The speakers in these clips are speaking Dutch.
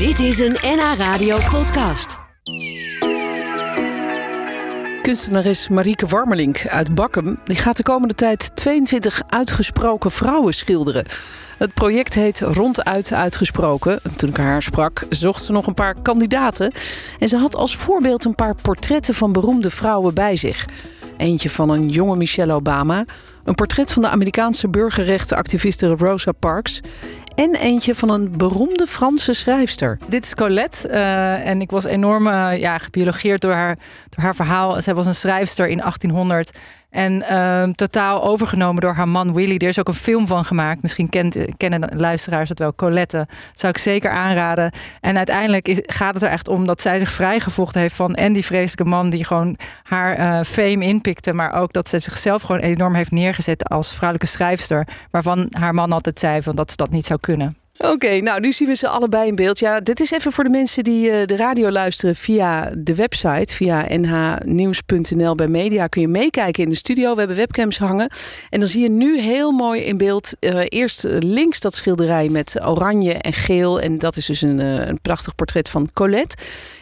Dit is een NH Radio podcast. Kunstenares Marieke Warmelink uit Bakkum die gaat de komende tijd 22 uitgesproken vrouwen schilderen. Het project heet Ronduit Uitgesproken. Toen ik haar sprak, zocht ze nog een paar kandidaten. En ze had als voorbeeld een paar portretten van beroemde vrouwen bij zich. Eentje van een jonge Michelle Obama. Een portret van de Amerikaanse burgerrechtenactiviste Rosa Parks. En eentje van een beroemde Franse schrijfster. Dit is Colette uh, en ik was enorm uh, ja, gebiologeerd door haar, door haar verhaal. Zij was een schrijfster in 1800 en uh, totaal overgenomen door haar man Willy. Er is ook een film van gemaakt. Misschien kent, kennen luisteraars het wel. Colette. Dat zou ik zeker aanraden. En uiteindelijk gaat het er echt om dat zij zich vrijgevochten heeft van... en die vreselijke man die gewoon haar uh, fame inpikte... maar ook dat ze zichzelf gewoon enorm heeft neergezet als vrouwelijke schrijfster... waarvan haar man altijd zei van dat ze dat niet zou kunnen. Oké, nou nu zien we ze allebei in beeld. Ja, dit is even voor de mensen die uh, de radio luisteren via de website, via nhnieuws.nl bij media. Kun je meekijken in de studio. We hebben webcams hangen. En dan zie je nu heel mooi in beeld uh, eerst links dat schilderij met oranje en geel. En dat is dus een, uh, een prachtig portret van Colette.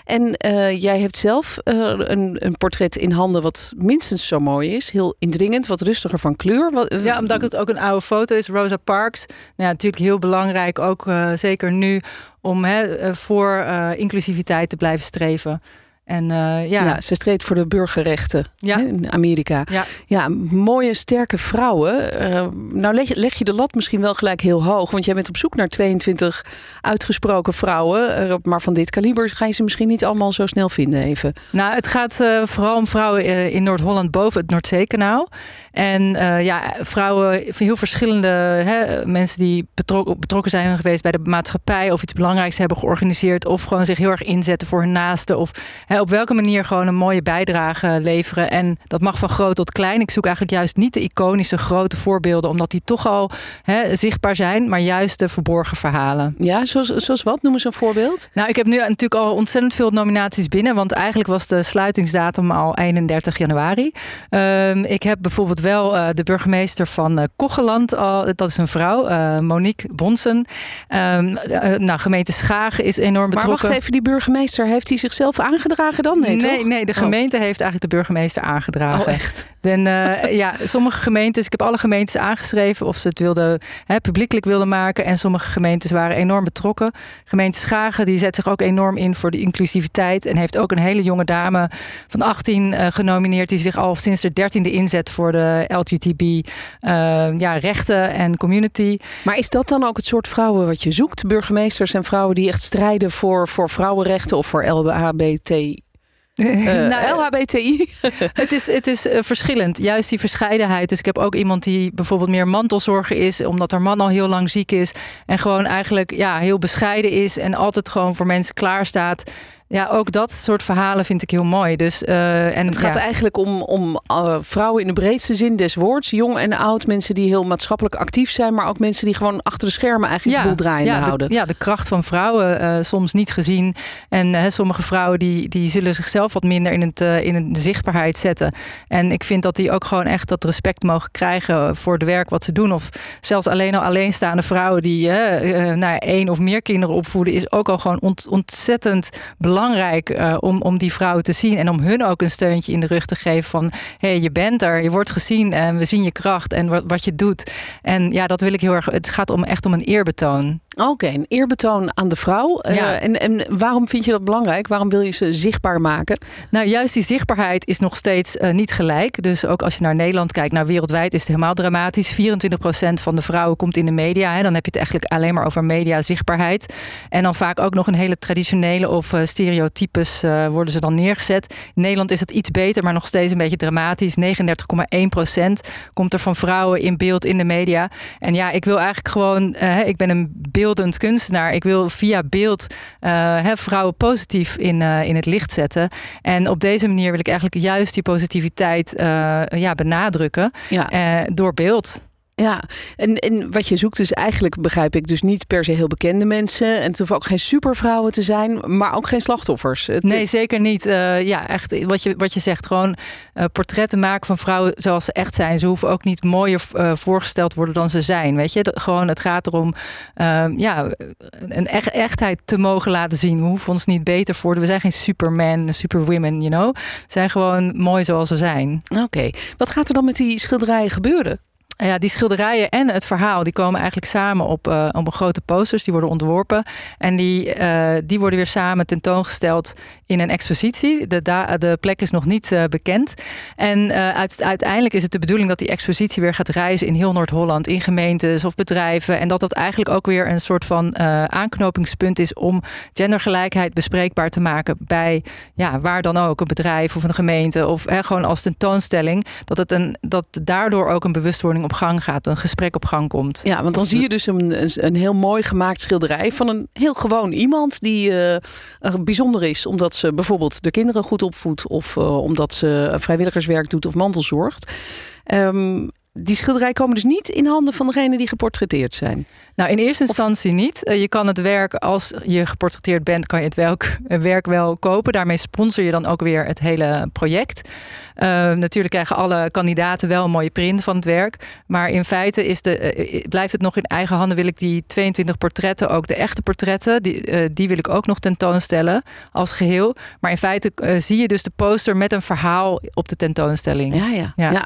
En jij hebt zelf een, een, portret in handen wat minstens zo mooi is. Heel indringend, wat rustiger van kleur. Ja, omdat het ook een oude foto is. Rosa Parks. Nou, natuurlijk heel belangrijk ook uh, zeker nu om voor inclusiviteit te blijven streven. En, uh, ja. ja. ze streed voor de burgerrechten ja. in Amerika. Ja. ja, mooie, sterke vrouwen. Uh, nou leg, leg, je de lat misschien wel gelijk heel hoog. Want jij bent op zoek naar 22 uitgesproken vrouwen. Uh, maar van dit kaliber ga je ze misschien niet allemaal zo snel vinden even. Nou, het gaat vooral om vrouwen in Noord-Holland boven het Noordzeekanaal. En ja, vrouwen, heel verschillende hè, mensen die betrokken, betrokken zijn geweest bij de maatschappij. Of iets belangrijks hebben georganiseerd. Of gewoon zich heel erg inzetten voor hun naasten. Of hè, op welke manier gewoon een mooie bijdrage leveren. En dat mag van groot tot klein. Ik zoek eigenlijk juist niet de iconische grote voorbeelden, omdat die toch al zichtbaar zijn, maar juist de verborgen verhalen. Ja, zoals, zoals wat? Noem eens een voorbeeld. Nou, ik heb nu natuurlijk al ontzettend veel nominaties binnen, want eigenlijk was de sluitingsdatum al 31 januari. Um, ik heb bijvoorbeeld wel uh, de burgemeester van uh, Kocheland, al, dat is een vrouw, uh, Monique Bonsen. Um, nou, gemeente Schagen is enorm betrokken. Maar wacht even, die burgemeester, heeft hij zichzelf aangedragen? Dan? Nee, nee, toch? nee, de gemeente oh. heeft eigenlijk de burgemeester aangedragen. Oh, echt? Den, uh, ja, sommige gemeentes, ik heb alle gemeentes aangeschreven of ze het wilden, hè, publiekelijk wilden maken. En sommige gemeentes waren enorm betrokken. Gemeente Schagen die zet zich ook enorm in voor de inclusiviteit. En heeft ook een hele jonge dame van 18 uh, genomineerd. Die zich al sinds de 13e inzet voor de LGTB uh, ja, rechten en community. Maar is dat dan ook het soort vrouwen wat je zoekt? Burgemeesters en vrouwen die echt strijden voor, voor vrouwenrechten of voor LHBT uh, nou, LHBTI. het is, het is uh, verschillend. Juist die verscheidenheid. Dus ik heb ook iemand die bijvoorbeeld meer mantelzorger is, omdat haar man al heel lang ziek is. En gewoon eigenlijk ja, heel bescheiden is en altijd gewoon voor mensen klaarstaat. Ja, ook dat soort verhalen vind ik heel mooi. Dus, uh, en, het gaat ja. eigenlijk om, om uh, vrouwen in de breedste zin des woords. Jong en oud. Mensen die heel maatschappelijk actief zijn. Maar ook mensen die gewoon achter de schermen eigenlijk ja, de boel draaiende ja, houden. De, ja, de kracht van vrouwen uh, soms niet gezien. En sommige vrouwen die, die zullen zichzelf wat minder in, het, in de zichtbaarheid zetten. En ik vind dat die ook gewoon echt dat respect mogen krijgen voor het werk wat ze doen. Of zelfs alleen al alleenstaande vrouwen die nou, één of meer kinderen opvoeden. Is ook al gewoon ont, ontzettend belangrijk belangrijk uh, om, om die vrouwen te zien en om hun ook een steuntje in de rug te geven van hé, hey, je bent er, je wordt gezien en we zien je kracht en wat, wat je doet. En ja, dat wil ik heel erg. Het gaat om echt om een eerbetoon. Oké, okay, een eerbetoon aan de vrouw. Ja. Uh, en, en waarom vind je dat belangrijk? Waarom wil je ze zichtbaar maken? Nou, juist die zichtbaarheid is nog steeds uh, niet gelijk. Dus ook als je naar Nederland kijkt, nou wereldwijd is het helemaal dramatisch. 24% van de vrouwen komt in de media. Hè. Dan heb je het eigenlijk alleen maar over media zichtbaarheid. En dan vaak ook nog een hele traditionele of uh, stereotypes worden ze dan neergezet. In Nederland is het iets beter, maar nog steeds een beetje dramatisch. 39,1% komt er van vrouwen in beeld in de media. En ja, ik wil eigenlijk gewoon, ik ben een beeld beeldend kunstenaar. Ik wil via beeld uh, vrouwen positief in, in het licht zetten. En op deze manier wil ik eigenlijk juist die positiviteit ja, benadrukken ja. door beeld. Ja, en, en wat je zoekt is eigenlijk, begrijp ik, dus niet per se heel bekende mensen. En het hoeven ook geen supervrouwen te zijn, maar ook geen slachtoffers. nee, zeker niet. Uh, ja, echt wat je, wat je zegt, gewoon uh, portretten maken van vrouwen zoals ze echt zijn. Ze hoeven ook niet mooier uh, voorgesteld worden dan ze zijn. Weet je, gewoon het gaat erom ehm, ja, een echt, echtheid te mogen laten zien. We hoeven ons niet beter voor. We zijn geen superman, superwomen, you know. We zijn gewoon mooi zoals we zijn. Oké, wat gaat er dan met die schilderijen gebeuren? Ja, die schilderijen en het verhaal die komen eigenlijk samen op, uh, op een grote posters. Die worden ontworpen. En die, uh, die worden weer samen tentoongesteld in een expositie. De, de plek is nog niet uh, bekend. En uit, uiteindelijk is het de bedoeling dat die expositie weer gaat reizen in heel Noord-Holland. In gemeentes of bedrijven. En dat dat eigenlijk ook weer een soort van aanknopingspunt is om gendergelijkheid bespreekbaar te maken bij ja, waar dan ook. Een bedrijf of een gemeente. Of gewoon als tentoonstelling. Dat, het een, dat daardoor ook een bewustwording op gang gaat, een gesprek op gang komt. Ja, want dan zie je dus een, een heel mooi gemaakt schilderij van een heel gewoon iemand die uh, bijzonder is, omdat ze bijvoorbeeld de kinderen goed opvoedt of uh, omdat ze vrijwilligerswerk doet of mantelzorgt. Um, die schilderijen komen dus niet in handen van degene die geportretteerd zijn. Nou, in eerste instantie niet. Eh, je kan het werk, als je geportretteerd bent, kan je het werk, werk wel kopen. Daarmee sponsor je dan ook weer het hele project. Uh, natuurlijk krijgen alle kandidaten wel een mooie print van het werk. Maar in feite is de, uh, blijft het nog in eigen handen. Wil ik die 22 portretten, ook de echte portretten, die, uh, die wil ik ook nog tentoonstellen als geheel. Maar in feite zie je dus de poster met een verhaal op de tentoonstelling. ja. ja. ja. ja.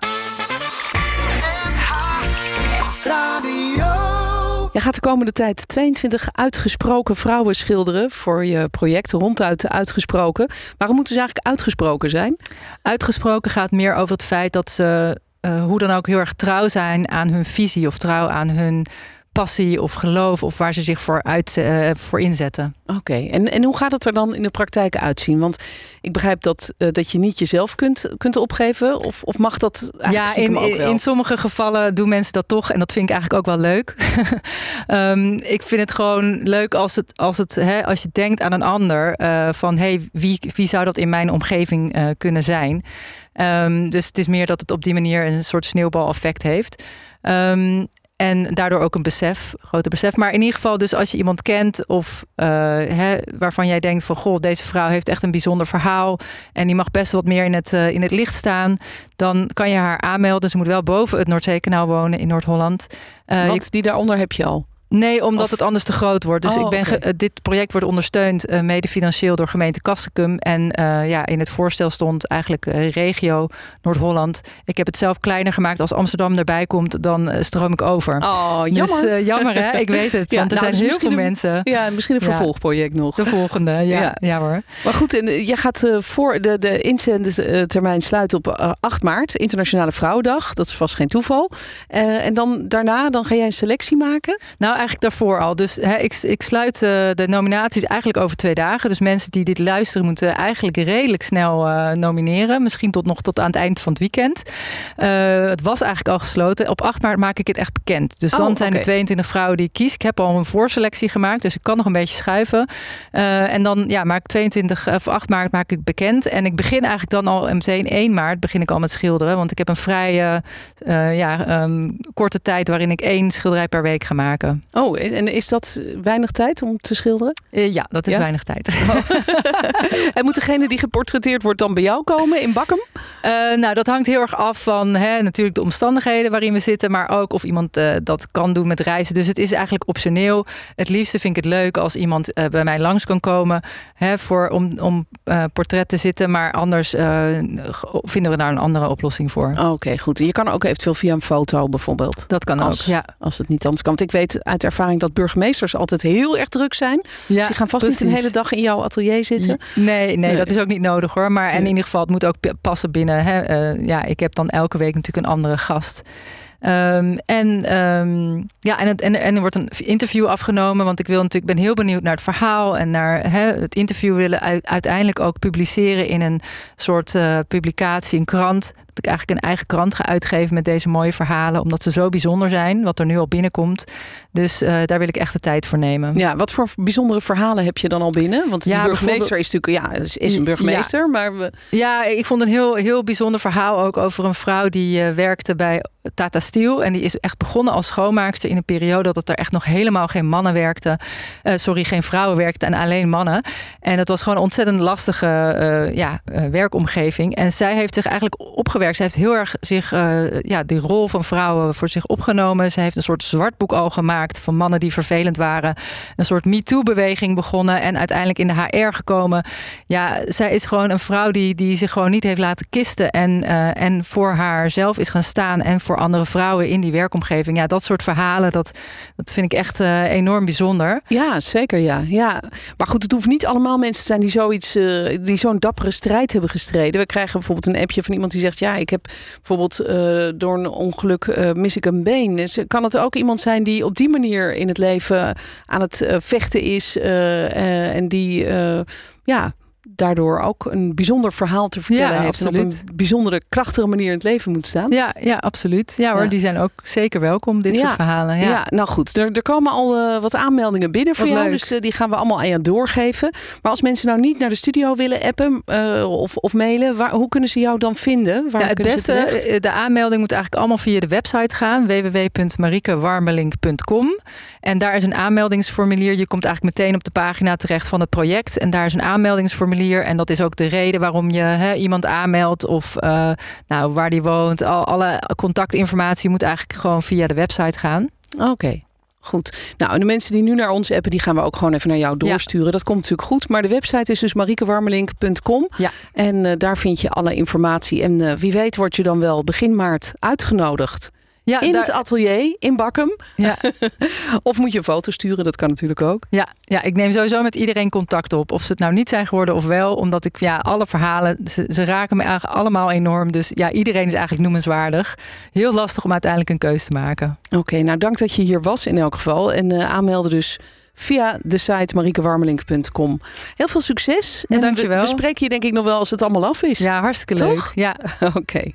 Je gaat de komende tijd 22 uitgesproken vrouwen schilderen voor je project Ronduit Uitgesproken. Waarom moeten ze eigenlijk uitgesproken zijn? Uitgesproken gaat meer over het feit dat ze uh, hoe dan ook heel erg trouw zijn aan hun visie of trouw aan hun passie of geloof of waar ze zich voor, uit, uh, voor inzetten. Oké, en, en hoe gaat het er dan in de praktijk uitzien? Want ik begrijp dat, uh, dat je niet jezelf kunt, kunt opgeven, of, of mag dat eigenlijk Ja, in, ook wel? in sommige gevallen doen mensen dat toch en dat vind ik eigenlijk ook wel leuk. um, ik vind het gewoon leuk als, het, als, het, hè, als je denkt aan een ander, uh, van hey, wie, wie zou dat in mijn omgeving kunnen zijn? Um, dus het is meer dat het op die manier een soort sneeuwbaleffect heeft. Um, en daardoor ook een besef, groter besef. Maar in ieder geval, dus als je iemand kent of uh, hè, waarvan jij denkt van goh, deze vrouw heeft echt een bijzonder verhaal. En die mag best wat meer in het, uh, in het licht staan. Dan kan je haar aanmelden. Ze moet wel boven het Noordzeekanaal wonen in Noord-Holland. Uh, Want die daaronder heb je al. Nee, omdat of... het anders te groot wordt. Dus oh, ik ben okay. dit project wordt ondersteund uh, mede financieel door gemeente Kastikum. En uh, ja, in het voorstel stond eigenlijk uh, regio Noord-Holland. Ik heb het zelf kleiner gemaakt. Als Amsterdam erbij komt, dan stroom ik over. Oh, jammer. Dus jammer hè, ik weet het. ja, want er nou, zijn heel veel een, mensen. Ja, misschien een vervolgproject nog. De volgende, ja, ja. ja. hoor. Maar goed, en, je gaat voor de, de inzendtermijn sluiten op 8 maart. Internationale Vrouwendag. Dat is vast geen toeval. en dan daarna, dan ga jij een selectie maken? Nou, eigenlijk daarvoor al. Dus hè, ik, ik sluit uh, de nominaties eigenlijk over twee dagen. Dus mensen die dit luisteren moeten eigenlijk redelijk snel uh, nomineren. Misschien tot nog tot aan het eind van het weekend. Uh, het was eigenlijk al gesloten. Op 8 maart maak ik het echt bekend. Dus dan oh, zijn okay. er 22 vrouwen die ik kies. Ik heb al een voorselectie gemaakt, dus ik kan nog een beetje schuiven. en dan ja, maak ik 22 of 8 maart maak ik bekend. En ik begin eigenlijk dan al meteen 1 maart begin ik al met schilderen. Want ik heb een vrij ja, um, korte tijd waarin ik één schilderij per week ga maken. Oh, en is dat weinig tijd om te schilderen? Uh, ja, dat is ja? weinig tijd. Oh. en moet degene die geportretteerd wordt dan bij jou komen in Bakkum? Uh, nou, dat hangt heel erg af van hè, natuurlijk de omstandigheden waarin we zitten, maar ook of iemand uh, dat kan doen met reizen. Dus het is eigenlijk optioneel. Het liefste vind ik het leuk als iemand bij mij langs kan komen hè, voor, om, om portret te zitten, maar anders vinden we daar een andere oplossing voor. Oké, okay, goed. Je kan ook eventueel via een foto bijvoorbeeld. Dat kan als, ook, ja. Als het niet anders kan. Want ik weet uit ervaring dat burgemeesters altijd heel erg druk zijn. Ja, dus die gaan vast precies. niet een hele dag in jouw atelier zitten. Nee, nee, nee, dat is ook niet nodig hoor. Maar en in ieder geval, het moet ook passen binnen. Hè. Uh, ja, ik heb dan elke week natuurlijk een andere gast. Um, en, um, ja, en, het, en, en er wordt een interview afgenomen. Want ik wil natuurlijk, ben heel benieuwd naar het verhaal. En naar hè, het interview willen uiteindelijk ook publiceren in een soort uh, publicatie, een krant. Dat ik eigenlijk een eigen krant ga uitgeven met deze mooie verhalen. Omdat ze zo bijzonder zijn, wat er nu al binnenkomt. Dus uh, daar wil ik echt de tijd voor nemen. Ja, wat voor bijzondere verhalen heb je dan al binnen? Want ja, de burgemeester is natuurlijk, ja, is een burgemeester, ja. maar we... Ja, ik vond een heel, heel bijzonder verhaal ook over een vrouw die uh, werkte bij Tata Steel. En die is echt begonnen als schoonmaakster in een periode dat er echt nog helemaal geen mannen werkten. Uh, sorry, geen vrouwen werkten en alleen mannen. En het was gewoon een ontzettend lastige ja, werkomgeving. En zij heeft zich eigenlijk opgewerkt. Zij heeft heel erg zich, ja, die rol van vrouwen voor zich opgenomen. Ze heeft een soort zwartboek al gemaakt van mannen die vervelend waren. Een soort MeToo-beweging begonnen en uiteindelijk in de HR gekomen. Ja, zij is gewoon een vrouw die, die zich gewoon niet heeft laten kisten. En, en voor haarzelf is gaan staan en voor andere vrouwen in die werkomgeving. Ja, dat soort verhalen, dat, dat vind ik echt uh, enorm bijzonder. Ja, zeker ja. ja. Maar goed, het hoeft niet allemaal mensen te zijn die zoiets, uh, die zo'n dappere strijd hebben gestreden. We krijgen bijvoorbeeld een appje van iemand die zegt: Ja, ik heb bijvoorbeeld uh, door een ongeluk mis ik een been. Dus kan het ook iemand zijn die op die manier in het leven aan het vechten is en die ja, daardoor ook een bijzonder verhaal te vertellen ja, heeft. En op een bijzondere, krachtige manier in het leven moet staan. Ja, ja absoluut. Ja hoor, ja. die zijn ook zeker welkom, dit ja. soort verhalen. Ja, nou goed. Er, er komen al uh, wat aanmeldingen binnen voor wat jou. Leuk. Dus uh, die gaan we allemaal aan je doorgeven. Maar als mensen nou niet naar de studio willen appen uh, of, of mailen, waar, hoe kunnen ze jou dan vinden? Waar ja, het beste, de aanmelding moet eigenlijk allemaal via de website gaan. www.mariekewarmelink.com En daar is een aanmeldingsformulier. Je komt eigenlijk meteen op de pagina terecht van het project. En daar is een aanmeldingsformulier. En dat is ook de reden waarom je hè, iemand aanmeldt of uh, nou, waar die woont. Al, alle contactinformatie moet eigenlijk gewoon via de website gaan. Oké. Okay. Goed. Nou, en de mensen die nu naar ons appen, die gaan we ook gewoon even naar jou doorsturen. Ja. Dat komt natuurlijk goed. Maar de website is dus mariekewarmelink.com. Ja. En uh, daar vind je alle informatie. En uh, wie weet word je dan wel begin maart uitgenodigd. Ja, in daar... het atelier in Bakkum. Ja. of moet je een foto sturen, dat kan natuurlijk ook. Ja, ja, ik neem sowieso met iedereen contact op. Of ze het nou niet zijn geworden of wel. Omdat ik, ja, alle verhalen, ze, ze raken me eigenlijk allemaal enorm. Dus ja, iedereen is eigenlijk noemenswaardig. Heel lastig om uiteindelijk een keuze te maken. Oké, okay, nou dank dat je hier was in elk geval. En uh, aanmelden dus via de site mariekewarmelink.com. Heel veel succes. Ja, en dankjewel. We, we spreken je denk ik nog wel als het allemaal af is. Ja, hartstikke leuk. Toch? Ja. Oké. Okay.